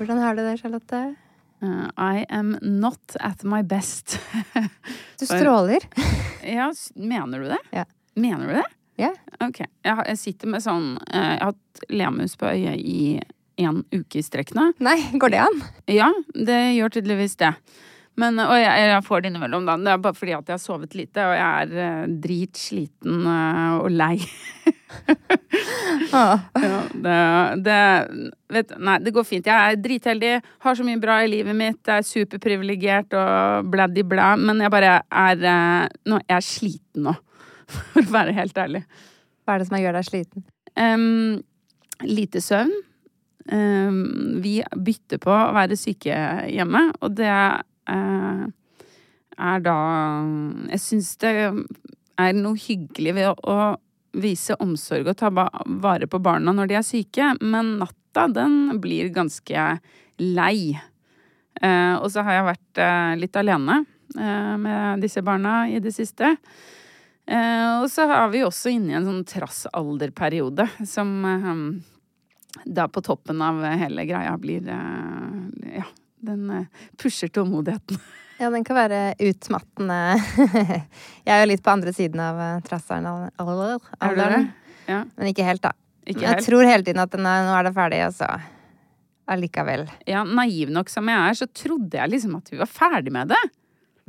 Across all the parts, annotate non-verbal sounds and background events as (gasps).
Hvordan har du det, Charlotte? Uh, I am not at my best. (laughs) Du stråler. (laughs) ja, mener du det? Ja. Mener du det? Ja. Ok. Jeg, har, jeg sitter med sånn eh, Jeg har hatt lemus på øyet i en uke i strekk nå. Nei, går det an? Ja, det gjør tydeligvis det. Men, og jeg, jeg får det innimellom, da. Det er bare fordi at jeg har sovet lite, og jeg er uh, dritsliten uh, og lei. (laughs) Ja, det, det vet, Nei, det går fint. Jeg er dritheldig, har så mye bra i livet mitt, jeg er superprivilegert og bladdi-blæ, men jeg bare er eh, nå, Jeg er sliten nå, (laughs) for å være helt ærlig. Hva er det som gjør deg sliten? Um, lite søvn. Um, vi bytter på å være syke hjemme, og det uh, er da Jeg syns det er noe hyggelig ved å, å vise omsorg og ta vare på barna når de er syke, men natta, den blir ganske lei. Eh, og så har jeg vært eh, litt alene eh, med disse barna i det siste. Og så er vi også inne i en sånn trassalderperiode som eh, da på toppen av hele greia blir Ja, den pusher tålmodigheten. (laughs) Ja, den kan være utmattende. (laughs) Jeg er jo litt på andre siden av eh, trasseren. Er du det? alderen. Ja. Men ikke helt, da. Ikke helt. jeg tror hele tiden at den er, nå er det ferdig, og så allikevel. ja, naiv nok som jeg er, så trodde jeg liksom at vi var ferdig med det.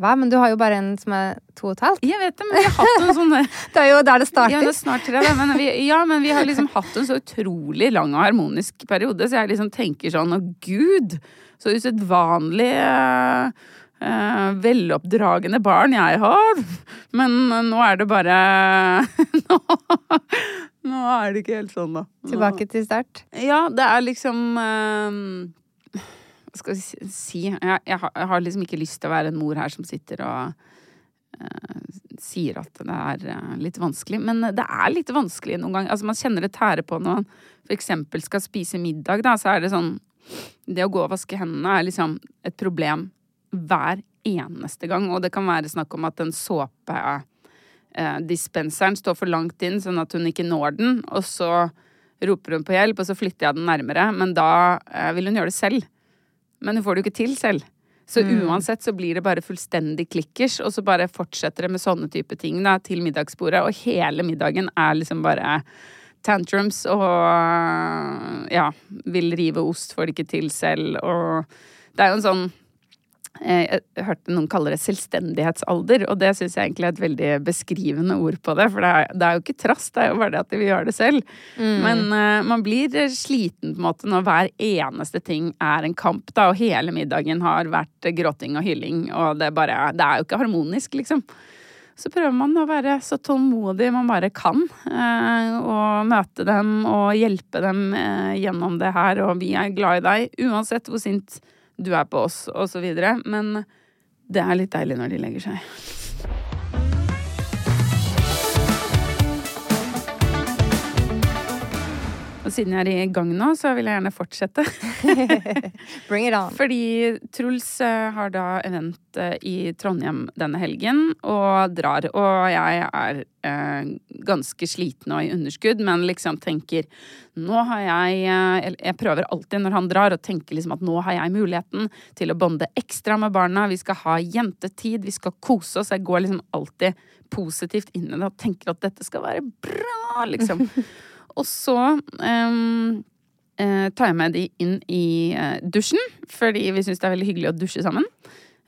Hva? Men du har jo bare en som er to og et halvt. Jeg vet det, men vi har hatt en sånn (laughs) Det er jo der det Ja, det er snart tre, men vi, ja, men vi har liksom hatt en så utrolig lang og harmonisk periode, så jeg liksom tenker sånn Å, gud, så usedvanlig eh, eh, veloppdragne barn jeg har. Men nå er det bare (laughs) nå, nå er det ikke helt sånn, da. Nå- Tilbake til start. Ja, det er liksom eh, Hva skal vi si-? Jeg, jeg, har, jeg har liksom ikke lyst til å være en mor her som sitter og eh, sier at det er eh, litt vanskelig. Men det er litt vanskelig noen ganger. Altså, man kjenner det tære på når man eksempel skal spise middag, da, så er det sånn Det å gå og vaske hendene er liksom et problem hver eneste gang. Og det kan være snakk om at den såpe eh, står for langt inn, sånn at hun ikke når den. Og så roper hun på hjelp, og så flytter jeg den nærmere. Men da eh, vil hun gjøre det selv. Men hun får det jo ikke til selv. Så uansett så blir det bare fullstendig klikkers, og så bare fortsetter det med sånne type ting da, til middagsbordet. Og hele middagen er liksom bare tantrums og ja, vil rive ost, får det ikke til selv. Og det er jo en sånn jeg hørte noen kalle det selvstendighetsalder, og det syns jeg egentlig er et veldig beskrivende ord på det. For det er, det er jo ikke trass, det er jo bare det at vi gjør det selv. Men uh, man blir sliten på en måte når hver eneste ting er en kamp, da, og hele middagen har vært gråting og hylling, og det, bare, det er jo ikke harmonisk, liksom. Så prøver man å være så tålmodig man bare kan, uh, og møte dem og hjelpe dem uh, gjennom det her, og vi er glad i deg uansett hvor sint du er på oss, og så videre. Men Det er litt deilig når de legger seg. Og siden jeg er i gang nå, så vil jeg gjerne fortsette. (laughs) Bring it on. Fordi Truls eh, har da event eh, i Trondheim denne helgen, og drar. Og jeg er eh, ganske sliten og i underskudd, men liksom tenker Nå har jeg eh, Jeg prøver alltid når han drar, å tenke liksom at nå har jeg muligheten til å bonde ekstra med barna. Vi skal ha jentetid, vi skal kose oss. Jeg går liksom alltid positivt inn i det og tenker at dette skal være bra, liksom. (laughs) Og så um, uh, tar jeg med de inn i uh, dusjen, fordi vi syns det er veldig hyggelig å dusje sammen.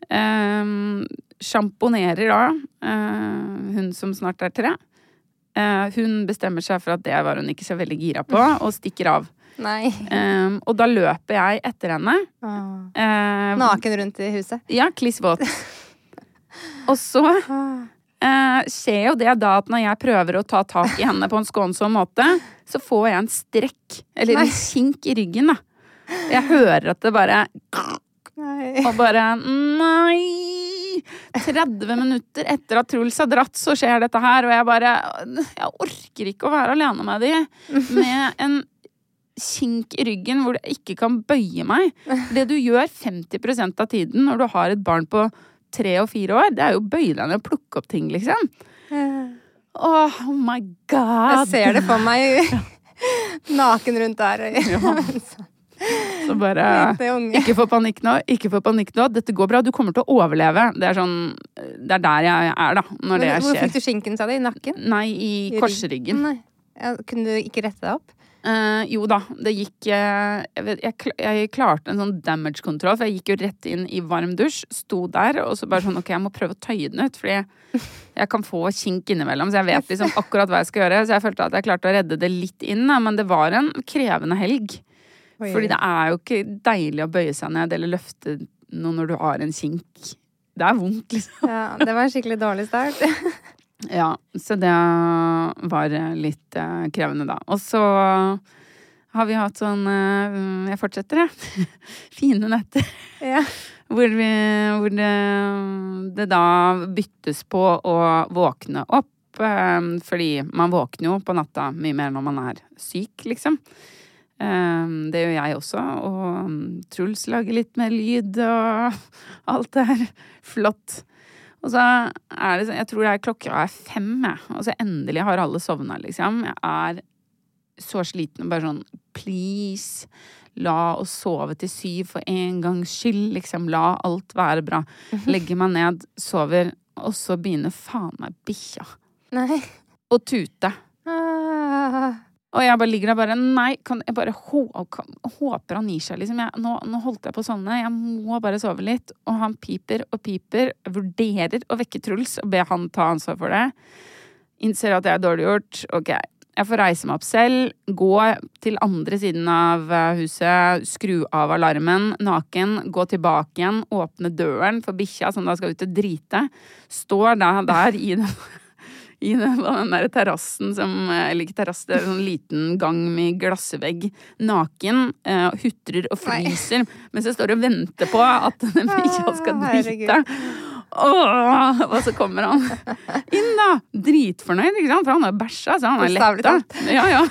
Um, Sjamponerer da uh, hun som snart er tre. Hun bestemmer seg for at det var hun ikke så veldig gira på, (laughs) og stikker av. Um, og da løper jeg etter henne. Eh, Naken rundt i huset. ja, kliss våt. (laughs) Og så eh, skjer jo det da at når jeg prøver å ta tak i henne på en skånsom måte, så får jeg en strekk, eller Nei. en kink i ryggen, da. Jeg hører at det bare Nei. Og bare Nei! 30 minutter etter at Truls har dratt, så skjer dette her, og jeg bare Jeg orker ikke å være alene med de med en kink i ryggen hvor jeg ikke kan bøye meg. (laughs) Det du gjør 50% av tiden når du har et barn på tre og fire år, det er jo å ned og plukke opp ting, liksom. Åh, oh my god! Jeg ser det for meg (laughs) (laughs) naken rundt der. Så bare Ikke få panikk nå, ikke få panikk nå. Dette går bra, du kommer til å overleve. Det er sånn Det er der jeg er, da, når det skjer. Hvor fikk du skinken, sa du? I nakken? Nei, i korsryggen. Nei. Ja, kunne du ikke rette deg opp? Eh, jo da, det gikk uh, jeg, vet, jeg, jeg klarte en sånn damage control, for jeg gikk jo rett inn i varm dusj, sto der, og så bare sånn ok, jeg må prøve å tøye den ut, fordi jeg kan få kink innimellom, så jeg vet liksom akkurat hva jeg skal gjøre. Så jeg følte at jeg klarte å redde det litt inn, da, men det var en krevende helg. Oi. Fordi det er jo ikke deilig å bøye seg ned eller løfte noe når du har en kink. Det er vondt, liksom. Ja, det var en skikkelig dårlig start. (laughs) Ja, så det var litt eh, krevende, da. Og så har vi hatt sånn eh, Jeg fortsetter, jeg. (laughs) Fine netter. Ja. (laughs) Hvor, vi, hvor det, det da byttes på å våkne opp. eh, fordi man våkner jo på natta mye mer når man er syk, liksom. Eh, det gjør jeg også. Og Truls lager litt mer lyd, og (laughs) alt er flott. Og så er det sånn, jeg tror det er klokka er fem, jeg. Og så endelig har alle sovna, liksom. Jeg er så sliten og bare sånn please, la oss sove til syv for en gangs skyld, liksom. La alt være bra. Legger meg ned, sover, og så begynner faen meg bikkja å tute. Og jeg bare ligger der bare Nei, kan jeg bare håper han gir seg, liksom. Jeg, nå, nå holdt jeg på å sovne. Jeg må bare sove litt. Og han piper og piper. Vurderer å vekke Truls og be han ta ansvar for det. Innser at jeg er dårlig gjort. Ok. Jeg får reise meg opp selv, gå til andre siden av eh, huset, skru av alarmen, naken, gå tilbake igjen, åpne døren for bikkja som da skal ut og drite. Står da der i den i den, den der terrassen som Eller ikke terrasse, det er en sånn liten gang med glassvegg. Naken. Uh, hutrer og fryser mens jeg står og venter på at (laughs) den bikkja skal Ah, drite. Åh, og så kommer han inn, da! Dritfornøyd, ikke sant? For han har bæsja, så han er letta. Ja, ja.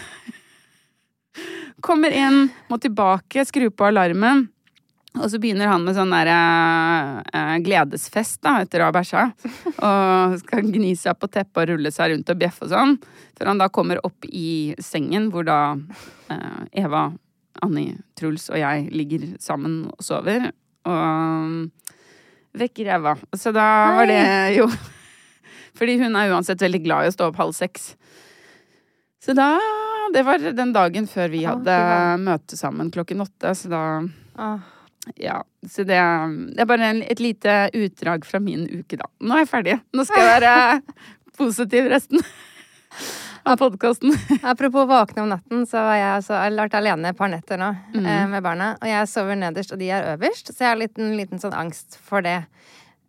Kommer inn, må tilbake, skru på alarmen. Og så begynner han med sånn der eh, gledesfest da, etter å ha bæsja. Og skal gni seg på teppet og rulle seg rundt og bjeffe og sånn. Før han da kommer opp i sengen hvor da eh, Eva, Anni, Truls og jeg ligger sammen og sover. Og vekker Eva. Så da var det jo Fordi hun er uansett veldig glad i å stå opp halv seks. Så da Det var den dagen før vi hadde ah, møte sammen klokken åtte, så da Ah. Ja, så det, det er bare en, et lite utdrag fra min uke, da. Nå er jeg ferdig. Nå skal jeg være (laughs) positiv resten av podkasten. Apropos våkne om natten, så har jeg altså, vært alene et par netter nå Mm. eh, med barna. Og jeg sover nederst, og de er øverst, så jeg har en liten, liten sånn angst for det.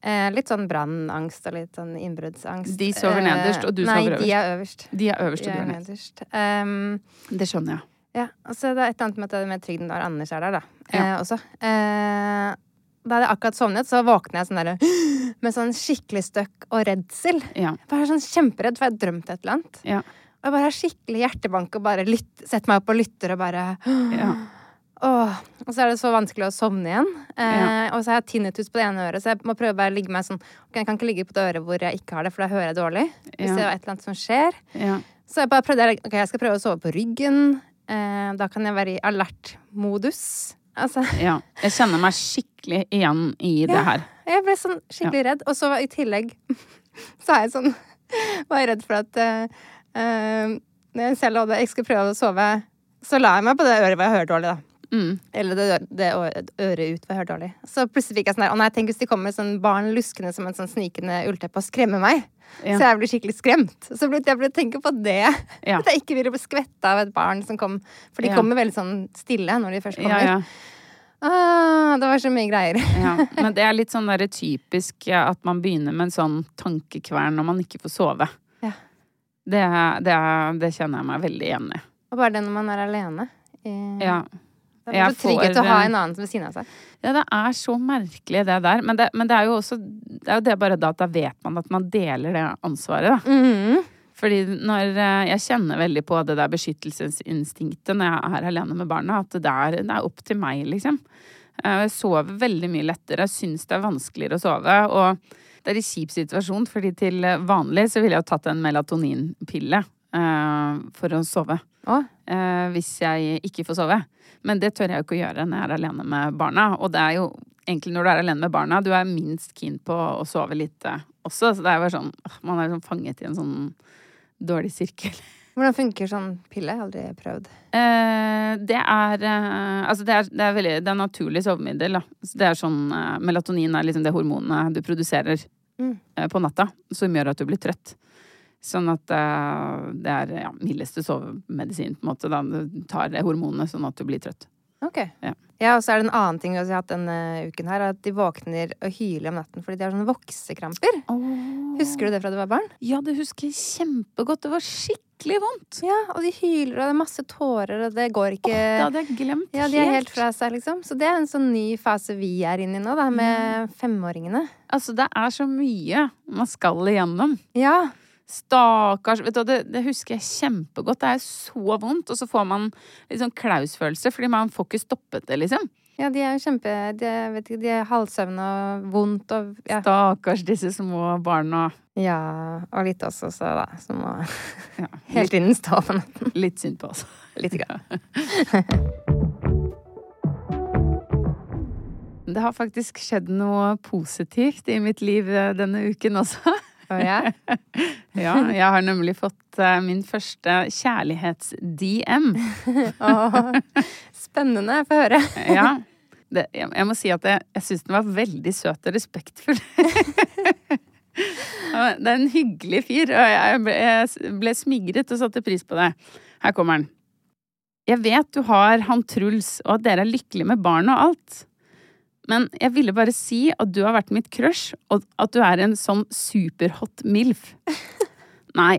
Eh, litt sånn brannangst og litt sånn innbruddsangst. De sover Eh, nederst, og du nei, sover Nei, de er øverst. De er øverst og du er er nederst. Um, Det skjønner jeg. Ja, og så er det et eller annet med, at det med trygden når Anders er der, da. Ja. Eh, også. Eh, da hadde jeg akkurat sovnet, så våkner jeg sånn der, (gasps) med sånn skikkelig støkk og redsel. Ja. Jeg bare er sånn kjemperedd, for jeg har drømt et eller annet. Ja. Og jeg bare har skikkelig hjertebank og bare lytt, setter meg opp og lytter og bare (gasps) Ja. Åh. Og så er det så vanskelig å sovne igjen. Eh. Og så har jeg tinnitus på det ene øret, så jeg må prøve å ligge meg sånn ok, Jeg kan ikke ligge på det øret hvor jeg ikke har det, for da hører jeg dårlig. Hvis det er et eller annet som skjer. Ja. Så jeg bare prøvde Ok, jeg skal prøve å sove på ryggen. Eh, da kan jeg være i alert-modus. Altså (laughs) ja. Jeg kjenner meg skikkelig igjen i det her. Jeg ble sånn skikkelig redd. Og så i tillegg (laughs) så er jeg sånn (laughs) Var jeg redd for at uh, Når jeg selv hadde Jeg skulle prøve å sove, så la jeg meg på det øret hvor jeg hører dårlig, da. Mm. Eller det, det øret ut var dårlig. Så plutselig fikk jeg sånn der Å nei, tenk hvis de kommer sånn barn luskende som en sånn snikende ullteppe og skremmer meg. Ja. Så jeg blir skikkelig skremt. Så ble, jeg ble tenke på det. Ja. (laughs) At jeg ikke ville bli skvetta av et barn som kom. For de Ja. kommer veldig sånn stille når de først kommer. ja. Ah, det var så mye greier. (laughs) Ja, (laughs) men det er litt sånn derre typisk at man begynner med en sånn tankekvern når man ikke får sove. Ja. Det, det, det kjenner jeg meg veldig igjen i. Og bare det når man er alene. I- Ja. Det er så trygghet å ha en annen ved siden av seg. ja, det er så merkelig det der. Men det, men det er jo også Det er jo det bare da at da vet man at man deler det ansvaret, da. Mhm. Fordi når eh, jeg kjenner veldig på det der beskyttelsesinstinktet når jeg er alene med barna, at det er, det er opp til meg, liksom. Eh, Jeg sover veldig mye lettere, syns det er vanskeligere å sove. Og det er en kjip situasjon, fordi til vanlig så ville jeg jo tatt en melatoninpille uh, for å sove. Å, eh, hvis jeg ikke får sove. Men det tør jeg jo ikke å gjøre når jeg er alene med barna. Og det er jo egentlig når du er alene med barna, du er minst keen på å sove litt eh, også. Så det er jo sånn Man er sånn fanget i en sånn dårlig sirkel. (laughs) Hvordan funker sånn pille? Aldri prøvd. Eh, det er eh, Altså, det er, det er veldig Det er naturlig sovemiddel, da. Så det er sånn eh, Melatonin er liksom det hormonet du produserer Mm. eh, på natta, som gjør at du blir trøtt. Sånn at uh, det er ja, mildeste sovemedisin, på en måte. Da. Du tar hormonene sånn at du blir trøtt. Ok. Ja. Ja, og så er det en annen ting vi har hatt denne uken her, at de våkner og hyler om natten fordi de har sånne voksekramper. Husker du det fra du var barn? Ja, det husker jeg kjempegodt. Det var skikkelig vondt. Ja, og de hyler, og det er masse tårer, og det går ikke Det hadde jeg glemt Ja, de er helt fra seg, liksom. Så det er en sånn ny fase vi er inne i nå, da, med femåringene. Altså, det er så mye man skal igjennom. Ja. Stakkars vet du, det, det husker jeg kjempegodt. Det er så vondt, og så får man litt sånn klausfølelse, fordi man får ikke stoppet det, liksom. Ja, de er jo kjempe De vet ikke, de er halvsøvne og vondt og ja. Stakkars disse små barna. ja. Og litt oss også, da, som må (laughs) Ja, helt litt, stå på natten. litt synd på oss. Lite grann. (laughs) Det har faktisk skjedd noe positivt i mitt liv eh, denne uken også. (laughs) Og (laughs) yeah. Ja, jeg har nemlig fått uh, min første kjærlighets-DM. oh, (laughs) Spennende. Få høre. (laughs) Ja. Det, jeg, jeg må si at jeg, jeg syns den var veldig søt og respektfull. Det er en hyggelig fyr, og jeg ble, jeg ble smigret og satte pris på det. Her kommer den. Jeg vet du har han Truls, og at dere er lykkelige med barn og alt. Men jeg ville bare si at du har vært mitt crush, og at du er en sånn superhot MILF. (laughs) Nei,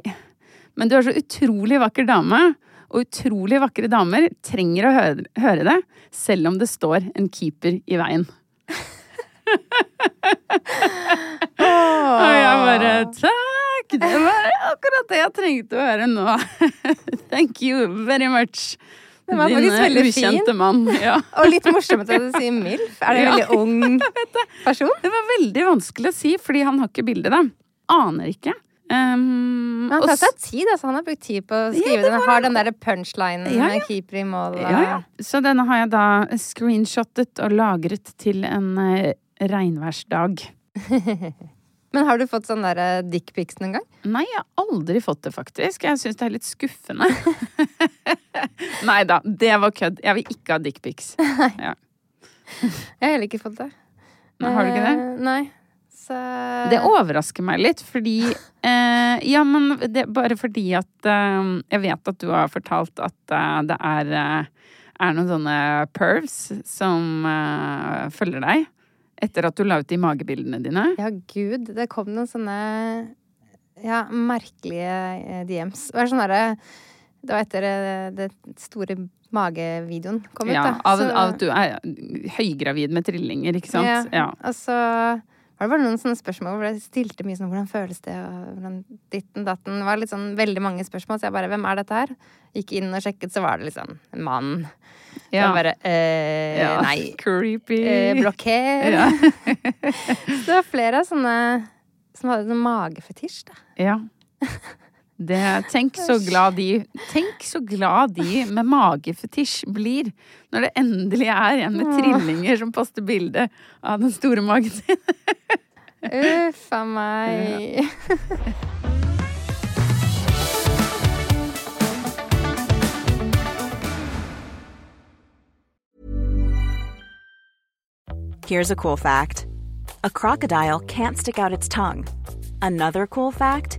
men du er så utrolig vakker dame, og utrolig vakre damer trenger å høre, høre det, selv om det står en keeper i veien. Og jeg bare Takk! Det var akkurat det jeg trengte å høre nå. (laughs) Thank you very much. Den var faktisk veldig fin. mann. Ja. (laughs) Og litt morsomt at du sier MILF. Er det en Ja. veldig ung (laughs) person? Det var veldig vanskelig å si, fordi han har ikke bilde, da. Aner ikke. Um, han tar seg tid, altså. Han har brukt tid på å skrive den. Har den derre punchlinen Ja, ja. med keeper i mål. og- Ja, ja. Så denne har jeg da screenshottet og lagret til en uh, regnværsdag. (laughs) Men har du fått sånn derre dickpics noen gang? Nei, jeg har aldri fått det, faktisk. Jeg syns det er litt skuffende. (laughs) Nei da, det var kødd. Jeg vil ikke ha dickpics. (laughs) Ja. Jeg har heller ikke fått det. Nei, Har du ikke det? Eh, Nei. Så Det overrasker meg litt, fordi (laughs) eh, Ja, men det, bare fordi at eh, Jeg vet at du har fortalt at eh, det er, eh, er noen sånne pervs som eh, følger deg. Etter at du la ut de magebildene dine. Ja, gud. Det kom noen sånne ja, merkelige eh, DMs. Det var sånn derre Det var etter eh, det store magevideoen kom ut, Ja, da. av, Så- av at du er høygravid med trillinger, ikke sant? Ja. Og så var det bare noen sånne spørsmål hvor jeg stilte mye sånn hvordan føles det, og hvordan ditten datten. Det var litt sånn veldig mange spørsmål, så jeg bare hvem er dette her? Gikk inn og sjekket, så var det liksom en mann. Så Ja. jeg bare eh, Ja. nei. (laughs) Creepy. Eh, blokker. Ja. (laughs) så det var flere av sånne som hadde sånn magefetisj, da. Ja. (laughs) Det, tenk så glad de Tenk så glad de med magefetisj blir når det endelig er en med trillinger som poster bilde av den store magen sin. Uff a meg. Here's a cool fact a crocodile can't stick out its tongue. Another cool fact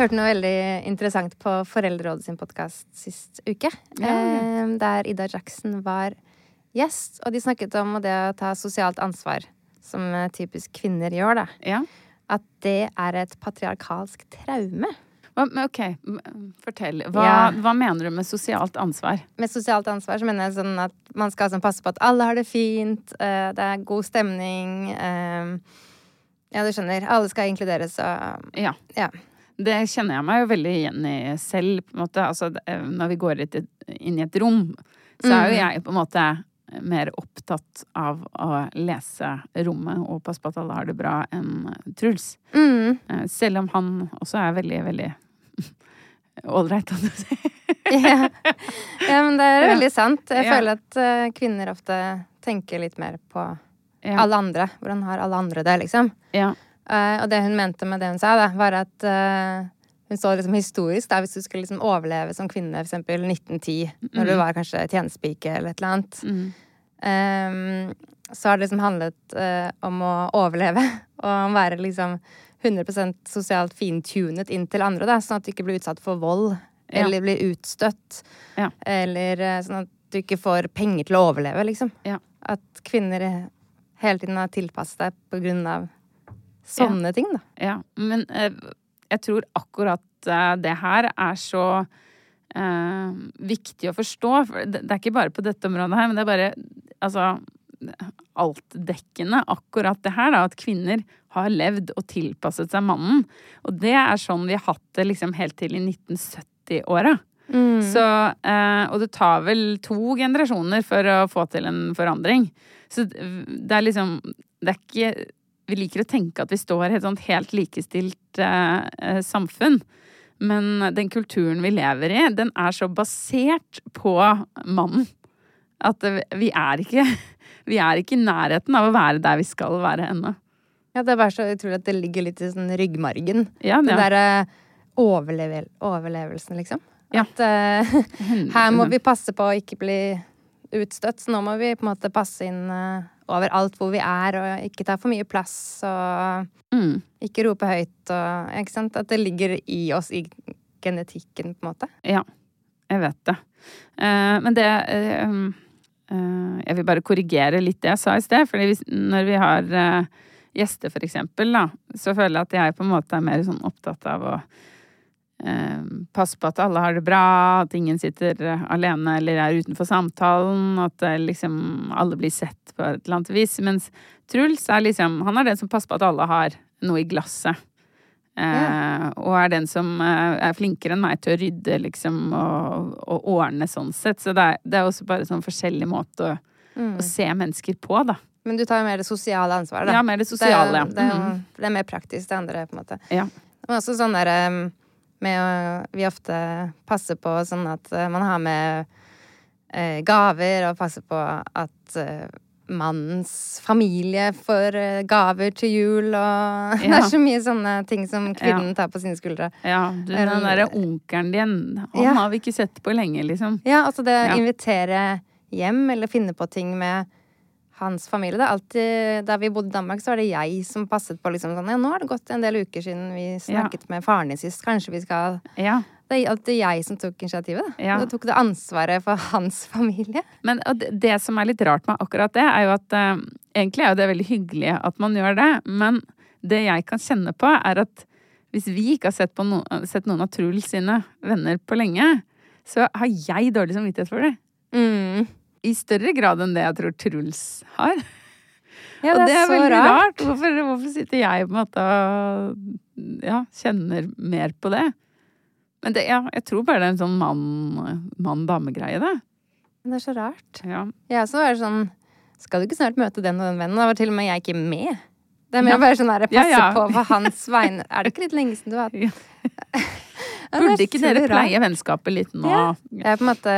Hørte noe veldig interessant på Foreldrerådet sin podkast sist uke. Ja, eh, Der Ida Jackson var gjest, og de snakket om det å ta sosialt ansvar, som eh, typisk kvinner gjør, da. Ja. At det er et patriarkalsk traume. Ok, fortell. Hva, Ja. hva mener du med sosialt ansvar? Med sosialt ansvar så mener jeg sånn at man skal sånn passe på at alle har det fint, eh, det er god stemning. Ja, du skjønner. Alle skal inkluderes og Ja. Ja. Det kjenner jeg meg jo veldig igjen i selv. på en måte. Altså, eh, når vi går inn i et rom, så er jo jeg på en måte mer opptatt av å lese rommet og passe på at alle har det bra, enn Truls. Mm. Eh, Selv om han også er veldig, veldig (laughs) ålreit, kan du si. (laughs) ja. ja, men det er veldig sant. Jeg Ja. føler at eh, kvinner ofte tenker litt mer på Ja. alle andre. Hvordan har alle andre det, liksom? Ja. Eh, og det hun mente med det hun sa, da, var at uh, hun så liksom historisk, da, hvis du skulle liksom overleve som kvinne, eksempel 1910, når du var kanskje tjenestepike eller et eller annet, Mm. um, så har det liksom handlet uh, om å overleve, (laughs) og om være liksom 100 sosialt fintunet inn til andre, da, sånn at du ikke blir utsatt for vold, Ja. eller blir utstøtt, Ja. eller sånn at du ikke får penger til å overleve, liksom. Ja. At kvinner hele tiden har tilpasset deg på grunn av sånne ting, da. Ja, men eh, jeg tror akkurat eh, det her er så eh, viktig å forstå. For det, er ikke bare på dette området her, men det er bare altså altdekkende akkurat det her, da. At kvinner har levd og tilpasset seg mannen. Og det er sånn vi har hatt det liksom helt til i 1970-åra. Så, eh, og det tar vel to generasjoner for å få til en forandring. Så det er liksom Det er ikke Vi liker å tenke at vi står i et sånt helt likestilt eh, eh, samfunn. Men den kulturen vi lever i, den er så basert på mannen. At vi er ikke (laughs) Vi er ikke i nærheten av å være der vi skal være ennå. Ja, det er bare så utrolig at det ligger litt i sånn ryggmargen. Ja, Den ja. derre overlevel overlevelsen, liksom. Ja. At uh, (laughs) her må vi passe på å ikke bli utstøtt, så nå må vi på en måte passe inn eh, overalt hvor vi er, og ikke ta for mye plass, og Mm. ikke rope høyt, og Ikke sant? At det ligger i oss, i genetikken, på en måte. Ja, jeg vet det. Eh, men det eh, um, eh, Jeg vil bare korrigere litt det jeg sa i sted. fordi når vi har eh, gjester, for eksempel, da, så føler jeg at jeg på en måte er mer sånn opptatt av å passe på at alle har det bra, at ingen sitter eh, alene eller er utenfor samtalen, at eh, liksom alle blir sett på et eller annet vis. Mens Truls er liksom Han er den som passer på at alle har noe i glasset. Eh, og er den som eh, er flinkere enn meg til å rydde, liksom, og, og ordne sånn sett. Så det er, det er også bare sånn forskjellig måte å, å se mennesker på, da. Men du tar jo mer det sosiale ansvaret, da. Ja, mer det sosiale, ja. Det det Mhm. det er mer praktisk, det andre, på en måte. Ja. Men også sånn der um, med å Vi ofte passer på sånn at uh, man har med eh, gaver, og passer på at eh, mannens familie får eh, gaver til jul, og (laughs) det er så mye sånne ting som kvinnen tar på sine skuldre. Ja, du, den derre onkelen din, han Ja. har vi ikke sett på lenge, liksom. Ja, altså det Ja. invitere hjem, eller finne på ting med hans familie. Det er alltid, Da vi bodde i Danmark, så var det jeg som passet på liksom sånn Ja, nå har det gått en del uker siden vi snakket med faren din sist, kanskje vi skal Ja. Det er alltid jeg som tok initiativet, da. Ja. Du tok det ansvaret for hans (laughs) familie. Men og det, som er litt rart med akkurat det, er jo at uh, egentlig er jo det veldig hyggelig at man gjør det, men det jeg kan kjenne på, er at hvis vi ikke har sett, på no, sett noen av Truls sine venner på lenge, så har jeg dårlig samvittighet for det. Mm. I større grad enn det jeg tror Truls har. Ja, det og det er er veldig rart. rart. Hvorfor, hvorfor sitter jeg på en måte og ja, kjenner mer på det? Men det, ja, jeg tror bare det er en sånn mann- mann-dame-greie, det. Men det er så rart. Ja. Jeg også var sånn Skal du ikke snart møte den og den vennen? Da var til og med jeg ikke med. Det er mer Ja. bare sånn der, passe Ja, på for hans vegne. Er det ikke litt lenge siden du har (laughs) hatt er Burde ikke dere pleie vennskapet litt nå? Ja. Jeg er på en måte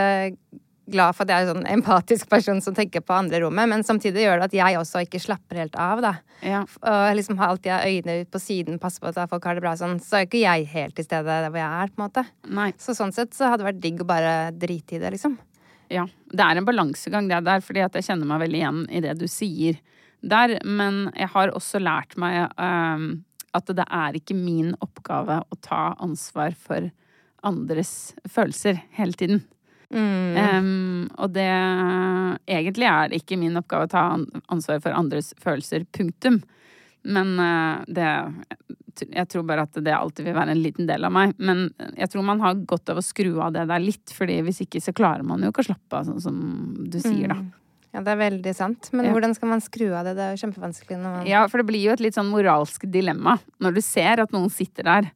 glad for at jeg er en sånn empatisk person som tenker på andre rommet, men samtidig gjør det at jeg også ikke slapper helt av, da. Ja. Og liksom har alltid øynene ut på siden, passer på at folk har det bra sånn. Så er ikke jeg helt til stede der hvor jeg er, på en måte. Nei. Så sånn sett så hadde det vært digg å bare drite i det, liksom. Ja. Det er en balansegang det der, fordi at jeg kjenner meg veldig igjen i det du sier der. Men jeg har også lært meg um, at det er ikke min oppgave å ta ansvar for andres følelser hele tiden. Ehm, og det Egentlig er det ikke min oppgave å ta ansvar for andres følelser, punktum. Men uh, det Jeg tror bare at det alltid vil være en liten del av meg. Men jeg tror man har godt av å skru av det der litt, fordi hvis ikke så klarer man jo ikke å slappe av, sånn som du sier, da. Ja, det er veldig sant. Men Ja. hvordan skal man skru av det? Det er jo kjempevanskelig når man Ja, for det blir jo et litt sånn moralsk dilemma når du ser at noen sitter der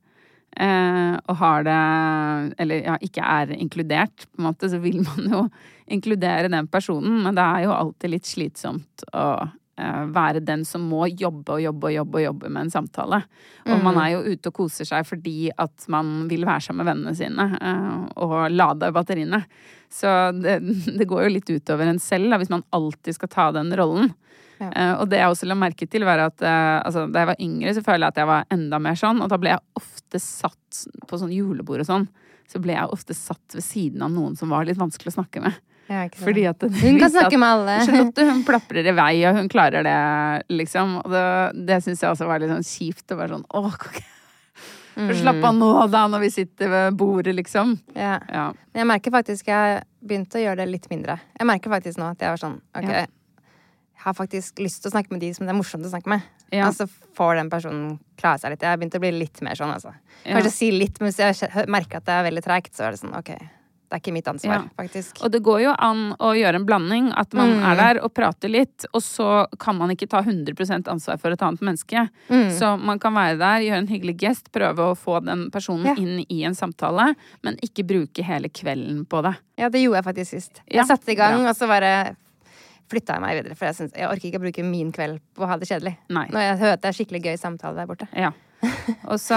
og har det Eller ja, ikke er inkludert, på en måte, så vil (laughs) man jo inkludere den personen, men det er jo alltid litt slitsomt å eh, være den som må jobbe og jobbe og jobbe og jobbe med en samtale. Og man er jo ute og koser seg fordi at man vil være sammen med vennene sine eh, og lade batteriene. Så det, (laughs) det går jo litt utover en selv da, hvis man alltid skal ta den rollen. Ja. Eh, og det jeg også la merke til, var at uh, altså, da jeg var yngre, så føler jeg at jeg var enda mer sånn. Og da ble jeg ofte satt på sånn julebord og sånn. Så ble jeg ofte satt ved siden av noen som var litt vanskelig å snakke med. Ja. Fordi at det Hun kan snakke at med alle. (laughs) Charlotte hun plaprer i vei, og hun klarer det, liksom. Og det, det syns jeg også var litt sånn kjipt. Å være sånn åh, ikke Mm. Slapp av nå, da, når vi sitter ved bordet, liksom. Ja. Ja. Men jeg merker faktisk jeg begynte å gjøre det litt mindre. Jeg merker faktisk nå at jeg var sånn OK, Ja. Har faktisk lyst til å snakke med de som det er morsomt å snakke med. Ja. Og så får den personen klare seg litt. Jeg har begynt å bli litt mer sånn, altså. Ja. Kanskje si litt, men hvis jeg merker at det er veldig treigt, så er det sånn OK, det er ikke mitt ansvar, Ja. faktisk. Og det går jo an å gjøre en blanding. At man Mm. er der og prater litt, og så kan man ikke ta 100% ansvar for et annet menneske. Mm. Så man kan være der, gjøre en hyggelig gest, prøve å få den personen Ja. inn i en samtale, men ikke bruke hele kvelden på det. Ja, det gjorde jeg faktisk sist. Ja, Jeg satte i gang, og så bare flytta jeg meg videre. For jeg, synes, jeg orker ikke å bruke min kveld på å ha det kjedelig. Nei. Når jeg hører det er skikkelig gøy samtale der borte. Ja. Og så,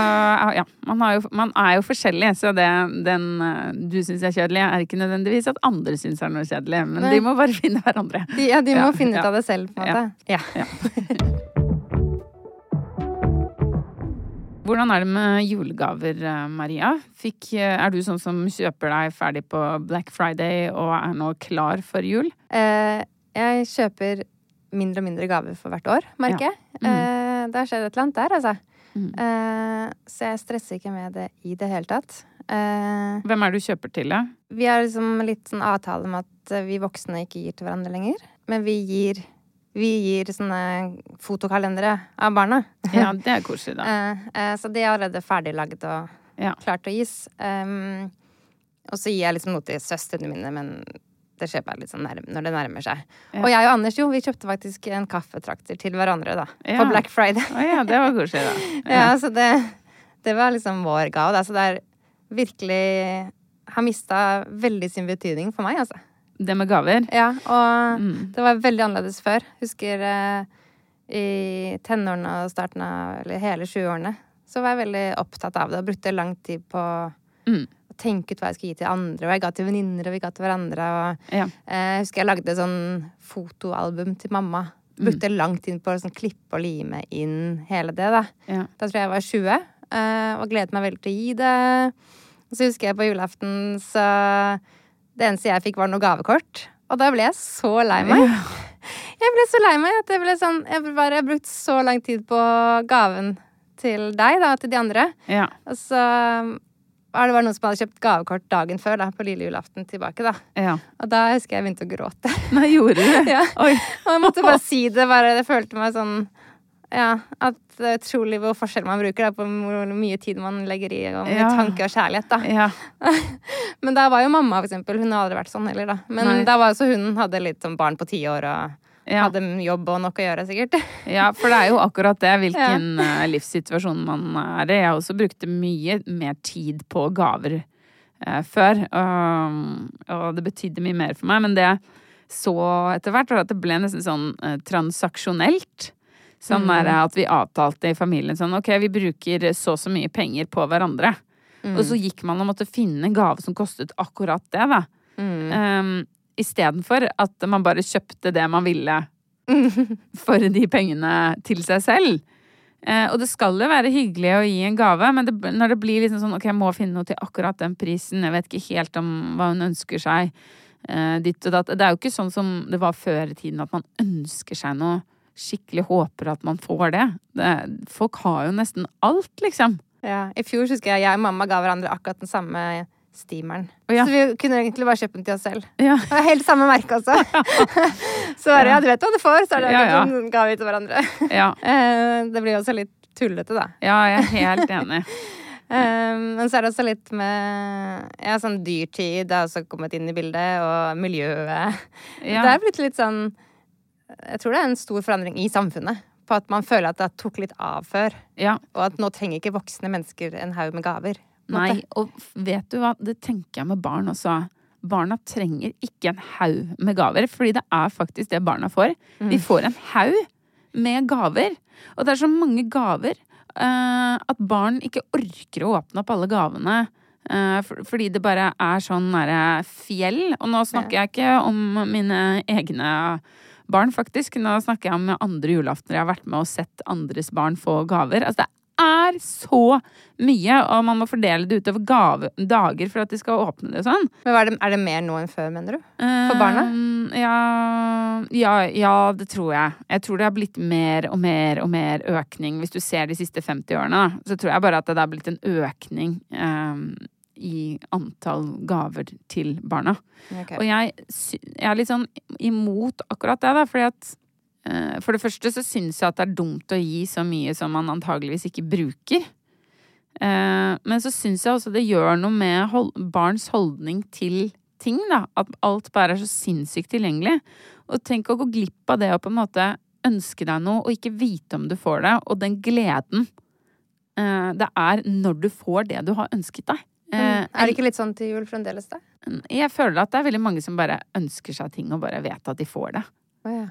ja, man, har jo, man er jo forskjellig, så det den eh, du syns er kjedelig, er ikke nødvendigvis at andre syns er noe kjedelig. Men Nei. de må bare (laughs) finne hverandre. De, ja, de må Ja, finne ut ja. av det selv, på en måte. Ja. Ja. (laughs) Hvordan er det med julegaver, eh, Maria? Fikk, eh, er du sånn som kjøper deg ferdig på Black Friday og er nå klar for jul? Eh, jeg kjøper mindre og mindre gaver for hvert år, merker Ja. jeg. Eh, det har skjedd et eller annet der, altså. Mm. Eh, så jeg stresser ikke med det i det hele tatt. Eh, Hvem er det du kjøper til, da? vi har liksom litt sånn avtale med at eh, vi voksne ikke gir til hverandre lenger. Men vi gir, vi gir sånne fotokalendere av barna. (laughs) Ja, (laughs) det er koselig, da. Eh, eh, så de er allerede ferdiglaget og Ja. klart å gis. Um, og så gir jeg liksom noe til søstrene mine, men det skjer bare litt sånn når det nærmer seg. Ja. Og jeg og Anders, jo, vi kjøpte faktisk en kaffetrakter til hverandre, da. Ja. På Black Friday. Å ja, det var koselig, da. (laughs) ja, så det, det var liksom vår gave, da. Så det er virkelig Har mista veldig sin betydning for meg, altså. Det med gaver? Ja, og Mm. det var veldig annerledes før. Husker eh, i tenårene og starten av Eller hele 20-årene. Så var jeg veldig opptatt av det og brukte lang tid på Mm. Tenke ut hva jeg skulle gi til andre. Og jeg ga til venninner, og vi ga til hverandre. Og Ja. eh, jeg husker jeg lagde sånn fotoalbum til mamma. Brukte lang tid på å sånn, klippe og lime inn hele det, da. Ja. Da tror jeg jeg var 20, eh, og gledet meg veldig til å gi det. Så husker jeg på julaften, så Det eneste jeg fikk, var noe gavekort. Og da ble jeg så lei meg. Jeg ble så lei meg at jeg ble sånn Jeg bare har brukt så lang tid på gaven til deg, da, til de andre. Ja. Og så var det bare noen som hadde kjøpt gavekort dagen før, da, på lille julaften tilbake, da. ja. Og da husker jeg jeg begynte å gråte. (laughs) Nei, gjorde du? Ja. Oi. Og jeg måtte bare si det, bare. Det følte meg sånn Ja, at det er utrolig hvor forskjell man bruker da, på hvor mye tid man legger i, og Ja. tanke og kjærlighet, da. Ja. (laughs) Men da var jo mamma, for eksempel. Hun har aldri vært sånn heller, da. Men Nei. da var også hun hadde litt sånn barn på ti år og Ja. hadde jobb og nok å gjøre, sikkert. (laughs) ja, for det er jo akkurat det, hvilken ja. livssituasjon man er i. Jeg også brukte mye mer tid på gaver eh, før, og, og det betydde mye mer for meg. Men det jeg så etter hvert, var at det ble nesten sånn eh, transaksjonelt. Sånn der at vi avtalte i familien sånn ok, vi bruker så og så mye penger på hverandre. Og så gikk man og måtte finne en gave som kostet akkurat det, da. Um, Istedenfor at man bare kjøpte det man ville (laughs) for de pengene til seg selv. Eh, og det skal jo være hyggelig å gi en gave, men det, når det blir liksom sånn ok, jeg må finne noe til akkurat den prisen, jeg vet ikke helt om hva hun ønsker seg, eh, ditt og datt Det er jo ikke sånn som det var før i tiden, at man ønsker seg noe, skikkelig håper at man får det. det folk har jo nesten alt, liksom. Ja, I fjor husker jeg jeg og mamma ga hverandre akkurat den samme steameren. Oh, ja. Så vi kunne egentlig bare kjøpt den til oss selv. Ja. Det er helt samme merke også. (laughs) så bare, ja, du vet hva du får, så er det Ja, ja. en ga vi til hverandre. Ja, (laughs) Eh, det blir også litt tullete, da. ja jeg er helt (laughs) enig. Um, men så er det også litt med ja, sånn dyrtid har også kommet inn i bildet, og miljøet. Ja. Det er blitt litt sånn Jeg tror det er en stor forandring i samfunnet. På at man føler at det tok litt av før. Ja. Og at nå trenger ikke voksne mennesker en haug med gaver. Nei, og vet du hva, det tenker jeg med barn også. Barna trenger ikke en haug med gaver, fordi det er faktisk det barna får. De får en haug med gaver. Og det er så mange gaver uh, at barn ikke orker å åpne opp alle gavene. eh, for, fordi det bare er sånn nære fjell. Og nå snakker jeg ikke om mine egne barn, faktisk. Nå snakker jeg om andre julaftener jeg har vært med og sett andres barn få gaver. Altså, det er så mye, og man må fordele det utover gave, dager for at de skal åpne det og sånn. Men er, det, er det mer nå enn før, mener du? For barna? Eh, Ja, ja, ja, det tror jeg. Jeg tror det har blitt mer og mer og mer økning. Hvis du ser de siste 50 årene, så tror jeg bare at det har blitt en økning eh, i antall gaver til barna. Okay. Og jeg, jeg er litt sånn imot akkurat det, da, fordi at eh, For det første så syns jeg at det er dumt å gi så mye som man antageligvis ikke bruker. Eh, men så syns jeg også det gjør noe med barns holdning til ting, da. At alt bare er så sinnssykt tilgjengelig. Og tenk å gå glipp av det å på en måte ønske deg noe og ikke vite om du får det, og den gleden eh, det er når du får det du har ønsket deg. Eh, Mm. Er det ikke litt sånn til jul fremdeles, da? jeg føler at det er veldig mange som bare ønsker seg ting og bare vet at de får det. Oh, ja.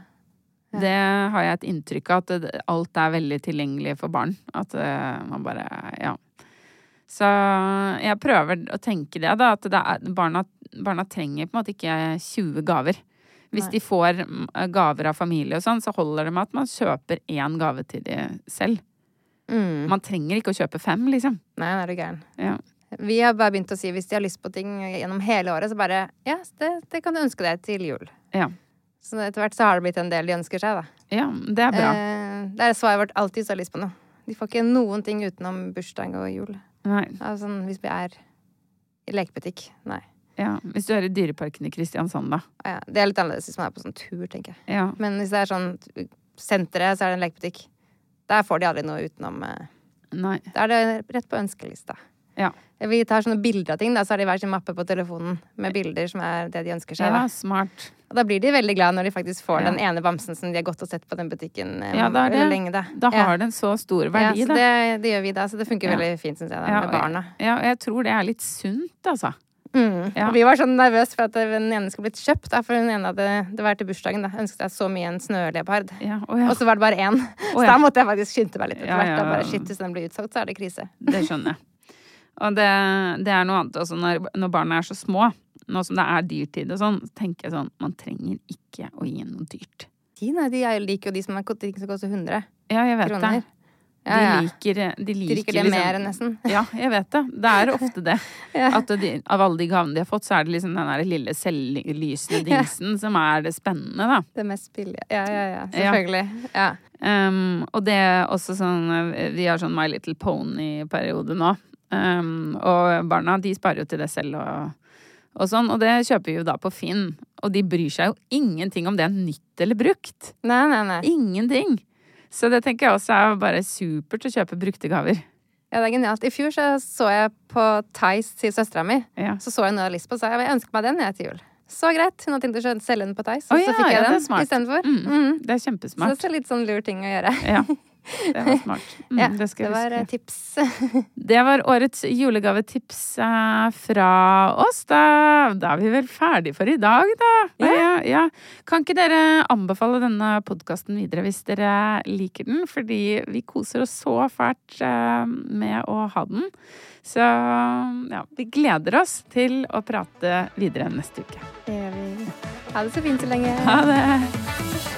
Ja. Det har jeg et inntrykk av, at alt er veldig tilgjengelig for barn. At eh, man bare Ja. Så jeg prøver å tenke det, da. At det er, barna, barna trenger på en måte ikke 20 gaver. Hvis Nei. de får mm, gaver av familie og sånn, så holder det med at man kjøper én gave til de selv. Man trenger ikke å kjøpe fem, liksom. Nei, er du gæren. Ja. Vi har bare begynt å si hvis de har lyst på ting gjennom hele året, så bare Ja, det, det kan du ønske deg til jul. Ja. Så etter hvert så har det blitt en del de ønsker seg, da. ja, det er bra. Eh, det er svaret vårt alltid så har lyst på noe. De får ikke noen ting utenom bursdag og jul. Nei. Altså, hvis vi er i lekebutikk. Nei. Ja. Hvis du er i Dyreparken i Kristiansand, da. Ja, det er litt annerledes hvis man er på sånn tur, tenker jeg. Ja. Men hvis det er sånn senteret, så er det en lekebutikk. Der får de aldri noe utenom eh, Nei. Da er det rett på ønskelista. Ja. Vi tar sånne bilder av ting, da, så har de hver sin mappe på telefonen med bilder som er det de ønsker seg. ja, Da. smart. Og da blir de veldig glad når de faktisk får Ja. den ene bamsen som de har gått og sett på den butikken eh, Ja, da, det. lenge. Da, Da Ja. har det en så stor verdi, ja, så det, det gjør vi da, så det funker Ja. veldig fint, syns jeg, da, Ja, med barna. Ja, og jeg tror det er litt sunt, altså. Mm. Ja. Og vi var sånn nervøse for at den ene skulle blitt kjøpt, da, for den ene hadde det var til bursdagen, da, ønsket jeg så mye en snøleopard. Ja, å ja. Og så var det bare én. Så ja. da måtte jeg faktisk skynde meg litt etter Ja, hvert. Bare shit, hvis den blir utsolgt, så er det krise. Det skjønner jeg. Og det, det er noe annet også når, når barna er så små. Nå som det er dyrtid og sånn, så tenker jeg sånn Man trenger ikke å gi noe dyrt. De, nei, de er- liker jo de som, er, de som koster 100 Ja, jeg vet kroner. det. De Ja, ja. liker, de De liker, liker det liksom- mer, nesten. (laughs) Ja, jeg vet det. Det er ofte det. (laughs) Ja. At de, av alle de gavene de har fått, så er det liksom den der lille selvlysende (laughs) dingsen som er det spennende, da. Det mest billige. Ja, ja, ja. Ja. Selvfølgelig. Ja. Um, og det er også sånn Vi har sånn My Little Pony-periode nå. Um, og barna de sparer jo til det selv og, og sånn. Og det kjøper vi jo da på Finn. Og de bryr seg jo ingenting om det er nytt eller brukt. Nei, nei, nei. Ingenting. Så det tenker jeg også er bare supert å kjøpe brukte gaver. Ja, det er genialt. I fjor så, så jeg på Theis til søstera mi. Ja. Så så jeg noe lyst på, og sa jeg ønsker meg den jeg til jul. Så greit. Hun hadde tenkt å selge den på Theis, og Å så fikk jeg ja, den istedenfor. Mm, Mm. Det er kjempesmart. Så det er litt sånn lur ting å gjøre. Ja, (laughs) (laughs) det var smart. Mm, Ja, det jeg var huske. eh, tips. (laughs) Det var årets julegavetips eh, fra oss. Da, da er vi vel ferdig for i dag, da. Ja. Ja, Kan ikke dere anbefale denne podkasten videre hvis dere liker den? Fordi vi koser oss så fælt eh, med å ha den. Så ja, vi gleder oss til å prate videre neste uke. Det gjør vi. Ha det så fint så lenge. Ha det!